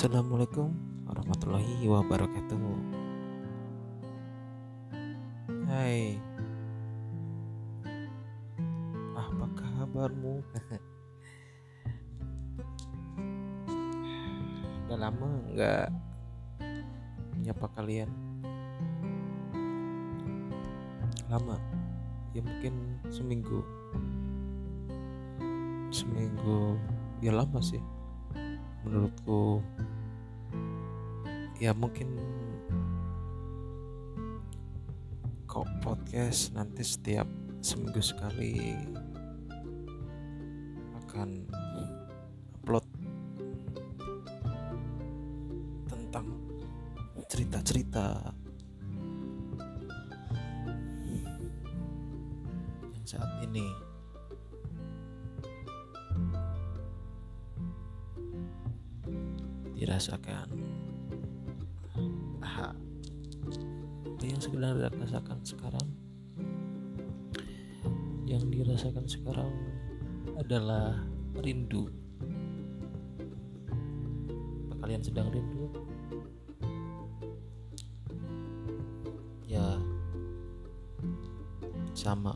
Assalamualaikum warahmatullahi wabarakatuh. Hai, apa kabarmu? Udah lama nggak menyapa kalian. Lama, ya mungkin seminggu. Seminggu, ya lama sih menurutku ya mungkin kok podcast nanti setiap seminggu sekali akan upload tentang cerita-cerita yang saat ini. Dirasakan sedang dirasakan sekarang. Yang dirasakan sekarang adalah rindu. Apa kalian sedang rindu? Ya sama.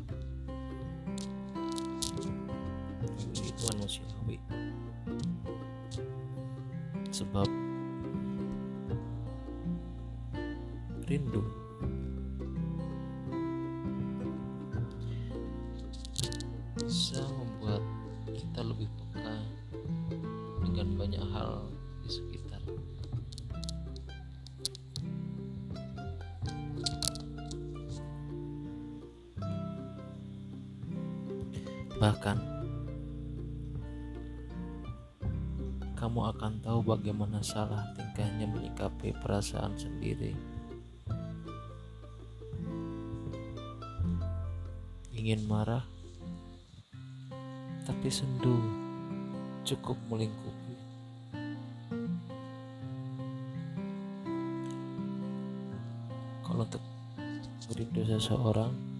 Itu manusiawi. Sebab rindu Bahkan kamu akan tahu bagaimana salah tingkahnya menyikapi perasaan sendiri. Ingin marah, tapi sendu cukup melingkupi. Kalau untuk merindu seseorang,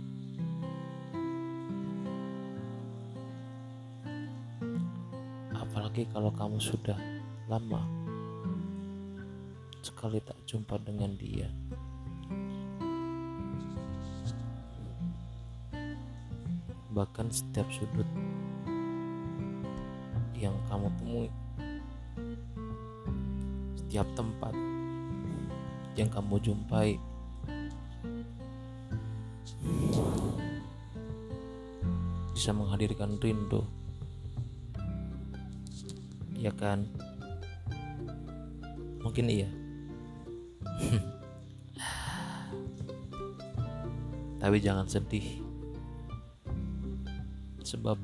apalagi kalau kamu sudah lama sekali tak jumpa dengan dia. Bahkan setiap sudut yang kamu temui, setiap tempat yang kamu jumpai, bisa menghadirkan rindu ya kan? Mungkin iya. Tapi jangan sedih. Sebab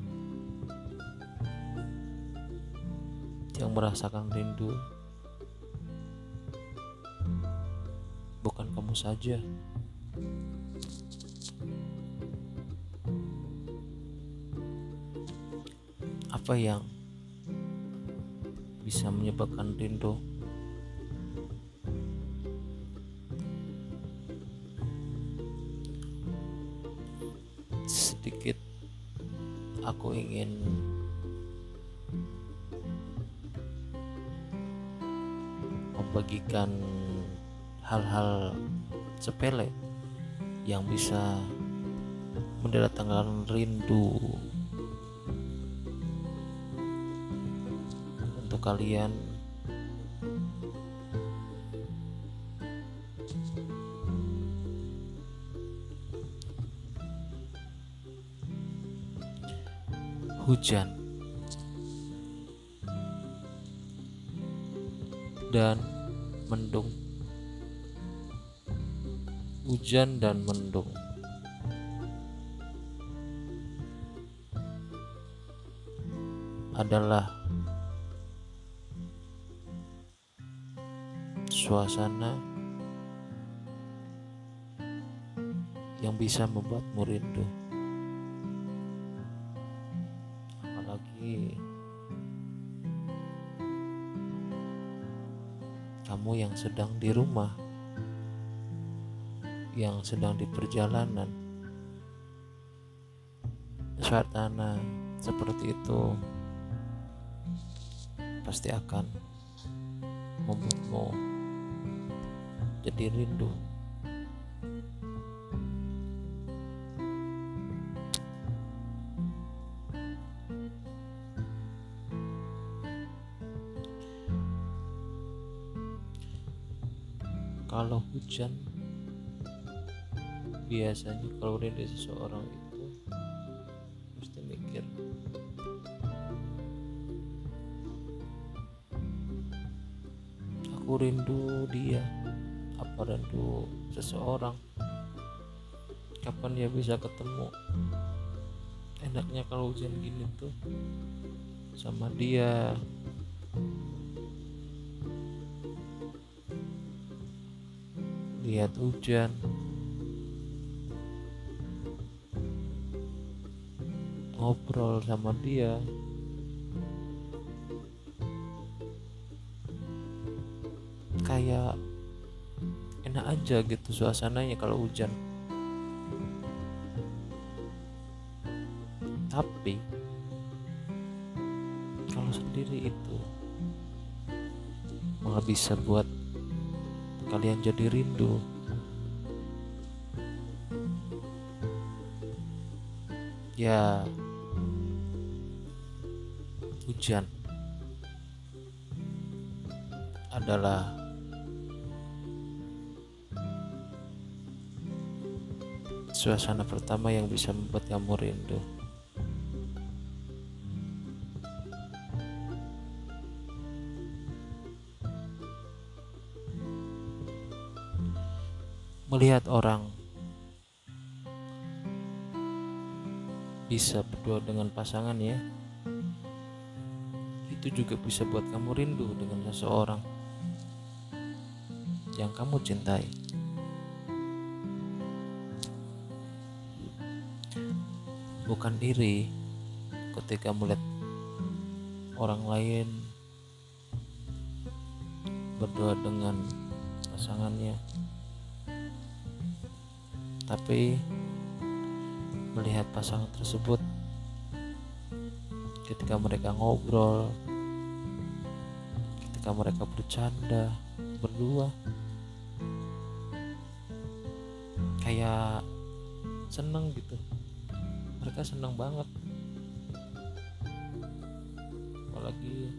yang merasakan rindu bukan kamu saja. Apa yang bisa menyebabkan rindu. Sedikit aku ingin membagikan hal-hal sepele yang bisa mendatangkan rindu kalian. Hujan dan mendung. Hujan dan mendung. Adalah suasana yang bisa membuatmu rindu. Apalagi kamu yang sedang di rumah, yang sedang di perjalanan, suasana seperti itu pasti akan membuatmu jadi rindu. Kalau hujan biasanya kalau rindu seseorang itu mesti mikir aku rindu dia apa rindu seseorang. Kapan dia bisa ketemu? Enaknya kalau hujan gini tuh sama dia. Lihat hujan. Ngobrol sama dia aja gitu suasananya kalau hujan. Tapi kalau sendiri itu malah bisa buat kalian jadi rindu. Ya hujan adalah suasana pertama yang bisa membuat kamu rindu. Melihat orang bisa berdua dengan pasangan ya, itu juga bisa buat kamu rindu dengan seseorang yang kamu cintai. Bukan iri ketika melihat orang lain berdua dengan pasangannya. Tapi melihat pasangan tersebut ketika mereka ngobrol ketika mereka bercanda berdua kayak seneng gitu mereka seneng banget. Apalagi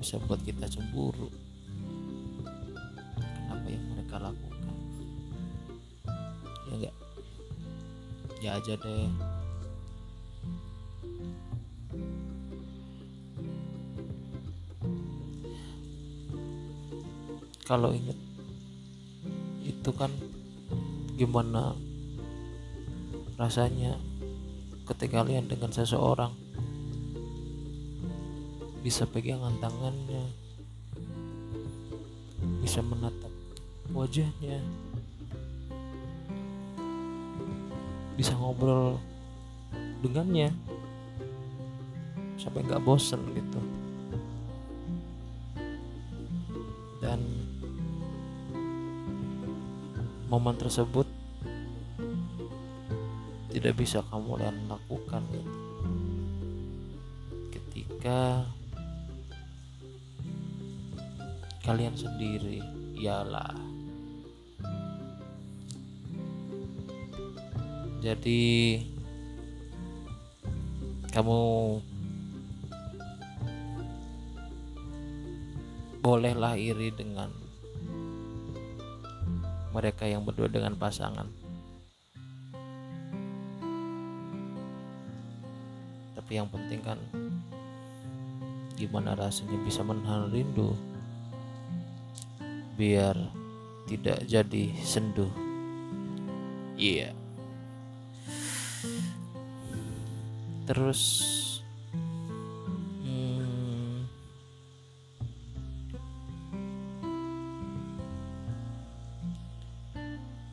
bisa buat kita cemburu. Kenapa yang mereka lakukan? Ya enggak ya aja deh. Kalau inget kan gimana rasanya ketika kalian dengan seseorang bisa pegangan tangannya bisa menatap wajahnya bisa ngobrol dengannya sampai nggak bosen gitu. Dan momen tersebut tidak bisa kamu lakukan. Ketika kalian sendiri ialah jadi kamu bolehlah iri dengan mereka yang berdua dengan pasangan tapi yang penting kan gimana rasanya bisa menahan rindu biar tidak jadi sendu. Iya. Yeah. Terus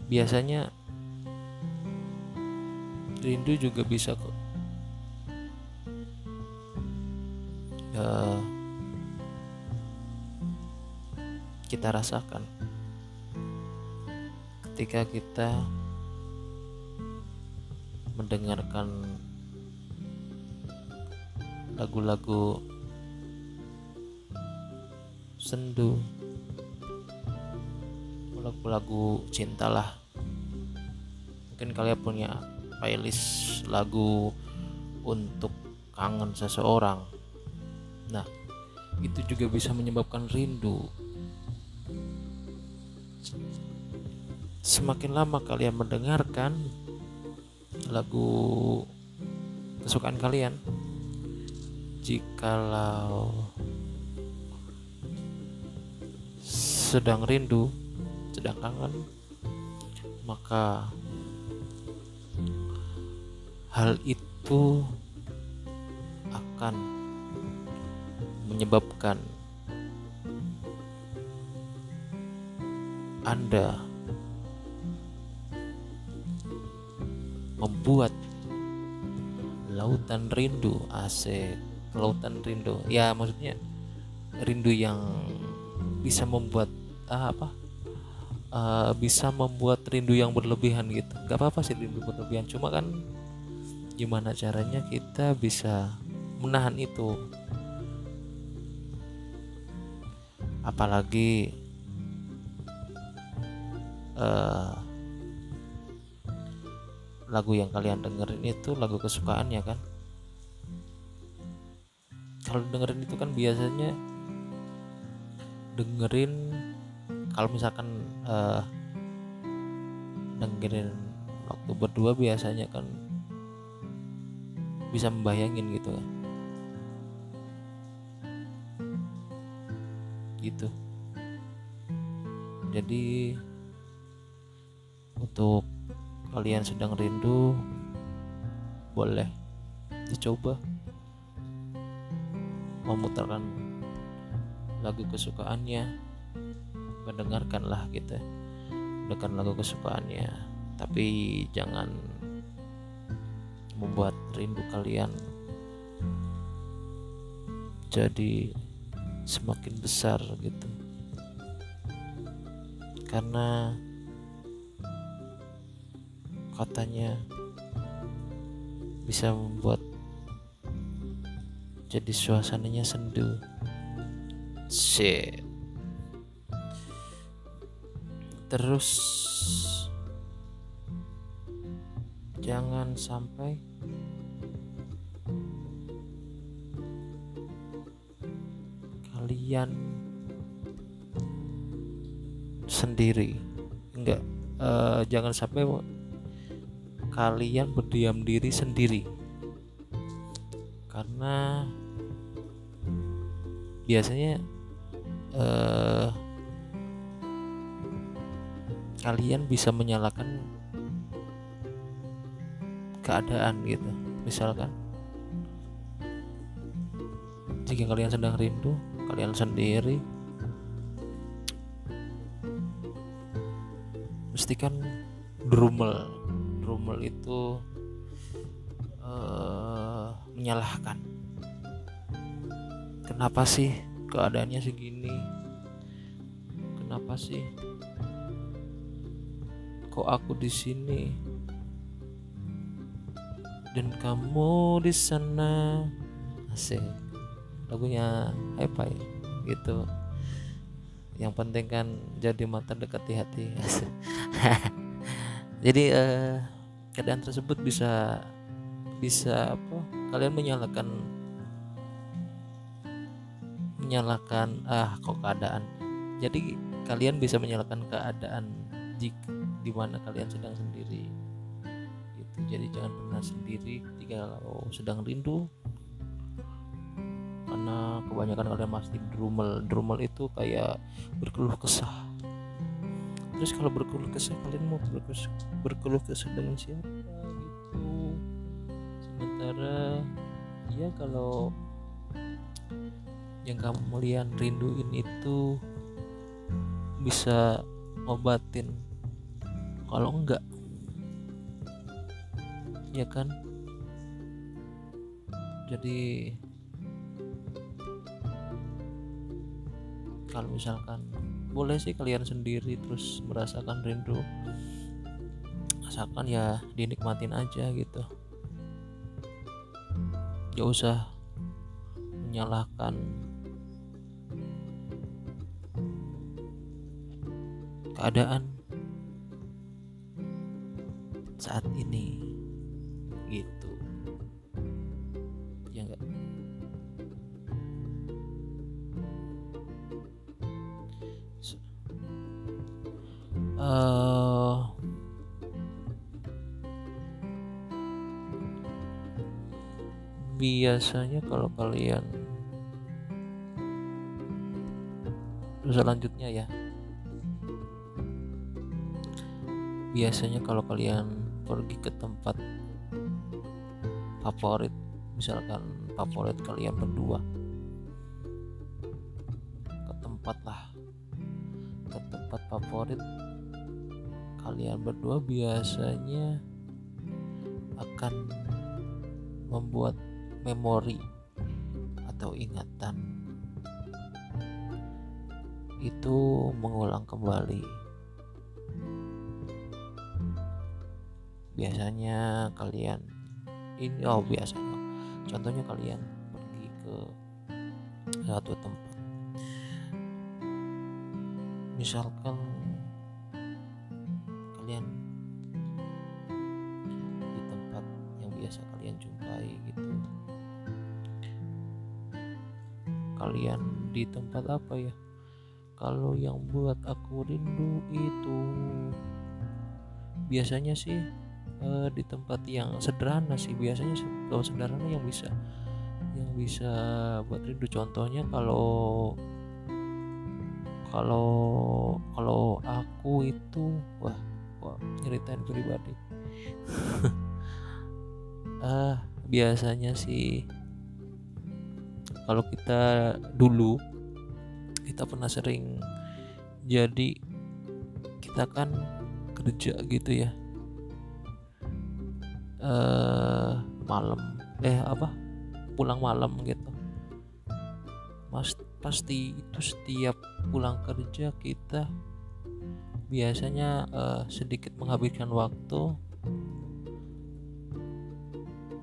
biasanya rindu juga bisa kok. Uh, kita rasakan ketika kita mendengarkan lagu-lagu sendu lagu-lagu cinta lah mungkin kalian punya playlist lagu untuk kangen seseorang. Nah itu juga bisa menyebabkan rindu. Semakin lama kalian mendengarkan lagu kesukaan kalian jikalau sedang rindu sedang kangen maka hal itu akan menyebabkan Anda membuat lautan rindu AC lautan rindu. Ya maksudnya rindu yang bisa membuat ah, apa? Uh, bisa membuat rindu yang berlebihan gitu. Nggak apa-apa sih rindu berlebihan. Cuma kan gimana caranya kita bisa menahan itu. Apalagi uh, lagu yang kalian dengerin itu lagu kesukaannya kan? Kalau dengerin itu kan biasanya dengerin kalau misalkan uh, dengerin waktu berdua biasanya kan bisa membayangin gitu kan gitu. Jadi untuk kalian sedang rindu boleh dicoba memutarkan lagu kesukaannya. Mendengarkanlah kita dengan lagu kesukaannya. Tapi jangan membuat rindu kalian jadi semakin besar gitu. Karena katanya bisa membuat jadi suasananya sendu. Shit. Terus jangan sampai kalian sendiri. Enggak uh, jangan sampai kalian berdiam diri sendiri. Karena biasanya eh, kalian bisa menyalakan keadaan gitu. Misalkan jika kalian sedang rindu kalian sendiri. Pastikan drumel. Rommel itu uh, menyalahkan. Kenapa sih keadaannya segini? Kenapa sih kok aku di sini? Dan kamu di sana. Asik lagunya ya gitu. Yang penting kan jadi mata dekat di hati. Jadi uh, keadaan tersebut bisa bisa apa kalian menyalakan menyalakan ah kok keadaan. Jadi kalian bisa menyalakan keadaan jika di mana kalian sedang sendiri. Gitu. Jadi jangan pernah sendiri. Ketika kalau sedang rindu karena kebanyakan kalian pasti drumel drumel itu kayak berkeluh kesah. Terus kalau berkeluh kesah kalian mau berkeluh, berkeluh kesah dengan siapa gitu? Sementara ya kalau yang kamu lihat rinduin itu bisa ngobatin. Kalau enggak ya kan? Jadi kalau misalkan boleh sih kalian sendiri terus merasakan rindu. Asalkan ya dinikmatin aja gitu. Gak usah menyalahkan. Keadaan saat ini uh, biasanya kalau kalian selanjutnya ya. Biasanya kalau kalian pergi ke tempat favorit misalkan favorit kalian berdua berdua biasanya akan membuat memori atau ingatan. Itu mengulang kembali. Biasanya kalian ini oh biasanya. Contohnya kalian pergi ke satu tempat. Misalkan kalian kalian di tempat apa ya? Kalau yang buat aku rindu itu biasanya sih uh, di tempat yang sederhana sih. Biasanya kalau sederhana yang bisa yang bisa buat rindu. Contohnya kalau kalau kalau aku itu wah wah nyeritain pribadi. Ah biasanya sih kalau kita dulu kita pernah sering jadi kita kan kerja gitu ya. Uh, malam eh apa? Pulang malam gitu. Mas pasti itu setiap pulang kerja kita biasanya uh, sedikit menghabiskan waktu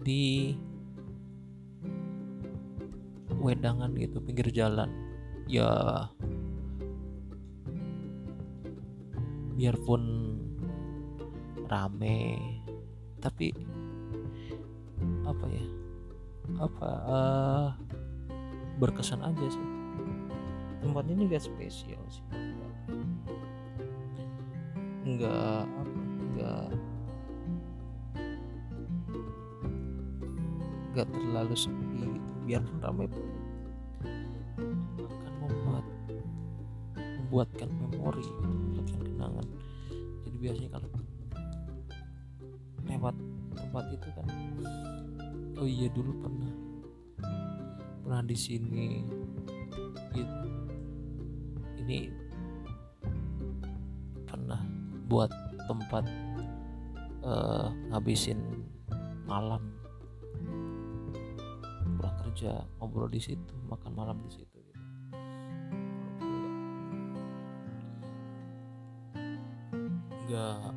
di wedangan gitu pinggir jalan. Ya biarpun rame tapi apa ya? Apa uh, berkesan aja sih. Tempat ini gak spesial sih. Nggak apa nggak nggak terlalu sepi biarpun ramai pun akan membuat membuatkan memori membuatkan kenangan. Jadi biasanya kalau lewat tempat itu kan oh iya dulu pernah pernah di sini gitu ini pernah buat tempat uh, ngabisin malam kerja ngobrol di situ makan malam di situ gitu. nggak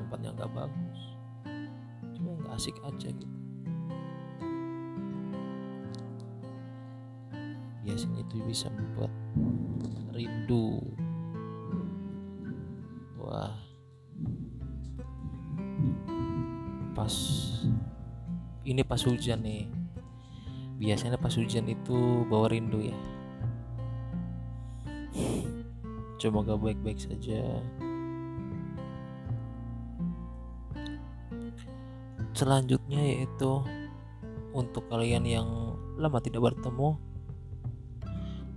tempatnya nggak bagus. Cuma nggak asik aja gitu. Biasanya itu bisa membuat rindu. Wah. Pas ini pas hujan nih. Biasanya pas hujan itu bawa rindu ya. Coba gak baik-baik saja. Selanjutnya yaitu untuk kalian yang lama tidak bertemu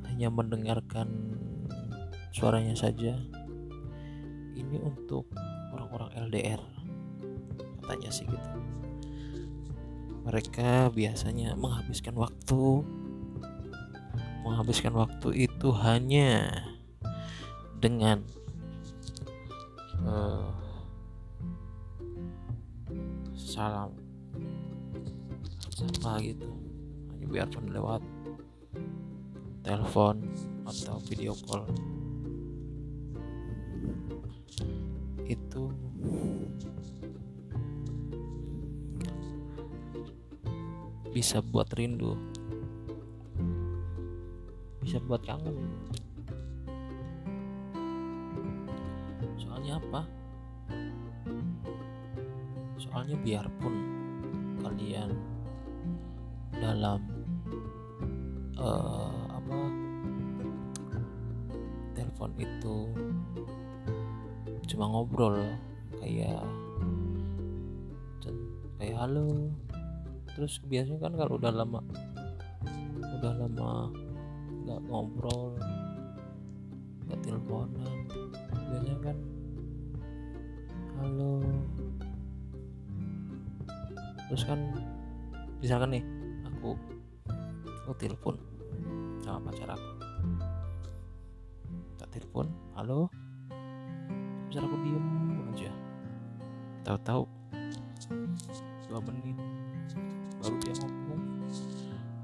hanya mendengarkan suaranya saja. Ini untuk orang-orang LDR katanya sih gitu mereka biasanya menghabiskan waktu. Menghabiskan waktu itu hanya dengan uh, salam. Sama gitu. Hanya biarpun lewat telepon atau video call. Itu bisa buat rindu. Bisa buat kangen. Soalnya apa? Soalnya biarpun kalian dalam uh, apa telepon itu cuma ngobrol kayak kayak halo terus biasanya kan kalau udah lama udah lama nggak ngobrol nggak teleponan biasanya kan halo terus kan misalkan nih aku aku telepon sama pacar aku. Tak telepon halo? Pacar aku diem aja. Tahu-tahu dua menit baru dia ngomong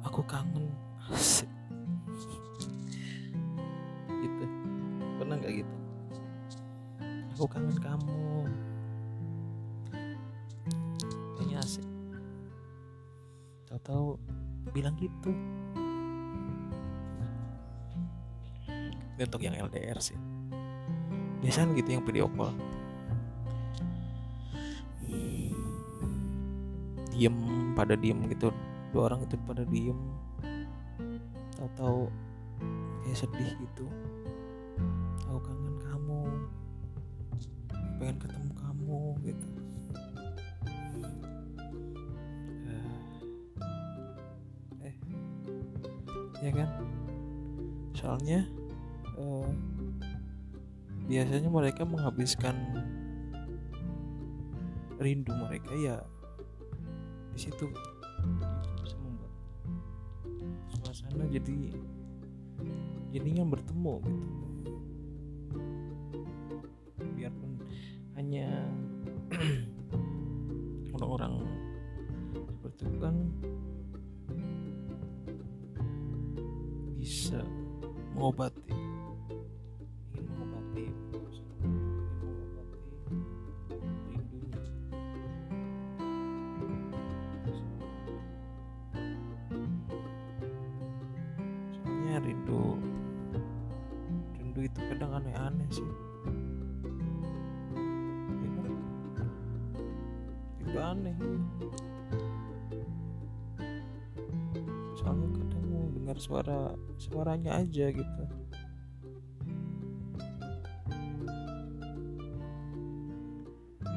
aku kangen. Gitu. Pernah nggak gitu? Aku kangen kamu. Kayaknya asik. Tahu-tahu bilang gitu. Ini untuk yang LDR sih. Biasanya gitu yang video call diem pada diem gitu. Dua orang itu pada diem. Tahu-tahu kayak sedih gitu. Aku kangen kamu. Pengen ketemu kamu gitu. Eh. Ya kan? Soalnya uh, biasanya mereka menghabiskan rindu mereka ya di situ. Bisa membuat suasana jadi jadinya bertemu gitu. Biarpun hanya orang-orang seperti itu kan bisa mengobati suaranya aja gitu.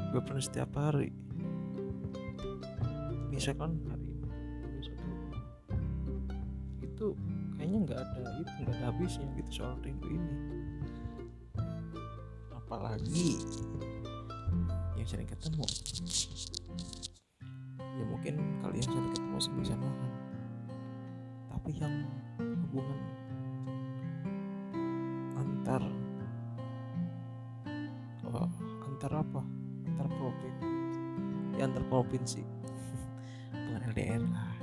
Gue pernah setiap hari. Misalkan hari ini lupa. itu kayaknya nggak ada itu nggak ada habisnya gitu soal rindu ini. Apalagi yang sering ketemu. Ya mungkin kalian sering ketemu masih bisa nahan tapi yang hubungan antar oh, antar apa? Antar provinsi ya antar provinsi. Bukan LDR lah.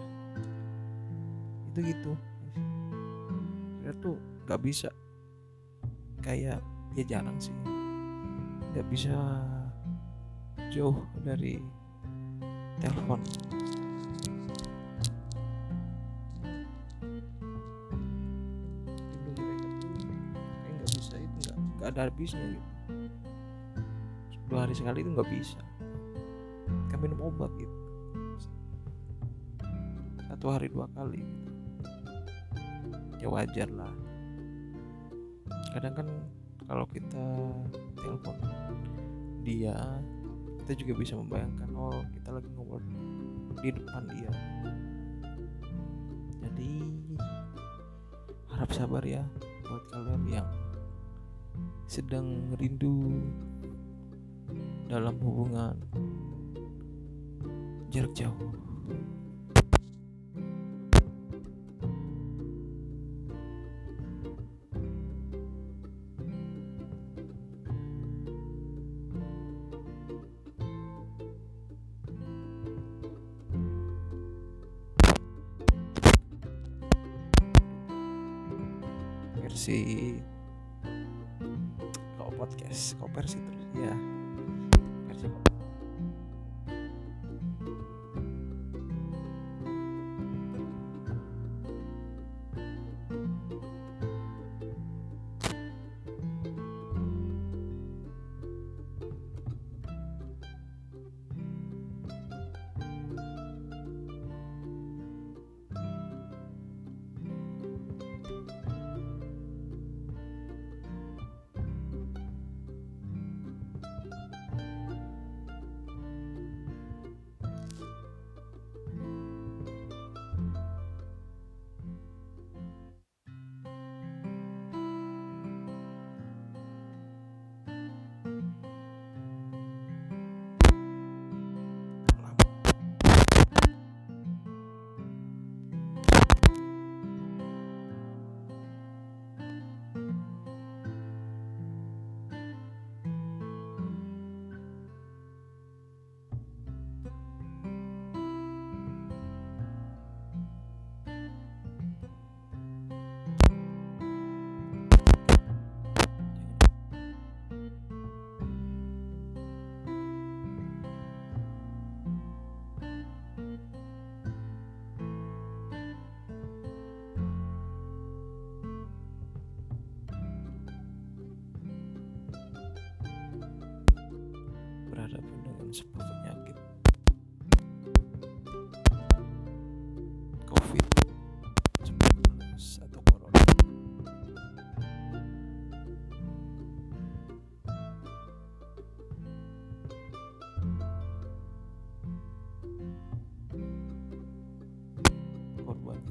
Itu gitu. Ya tuh nggak bisa. Kayak ya jarang sih. Nggak bisa jauh dari telepon ada habisnya gitu. Dua hari sekali itu nggak bisa. Kan minum obat gitu. Satu hari dua kali gitu. ya wajar lah. Kadang kan kalau kita telepon dia kita juga bisa membayangkan oh kita lagi ngobrol di depan dia. Jadi harap sabar ya buat kalian yang sedang rindu dalam hubungan jarak jauh podcast kau versi terus. Ya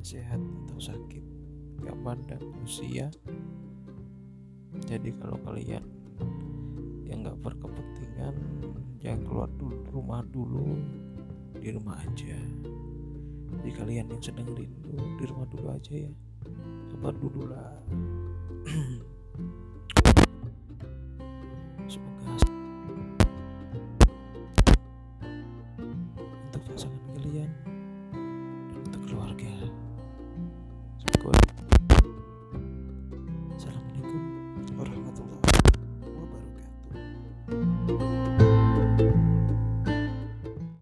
sehat atau sakit gak pandang usia. Jadi kalau kalian yang nggak berkepentingan jangan keluar dulu rumah dulu di rumah aja. Jadi kalian yang sedang rindu di rumah dulu aja ya. Sabar dulu lah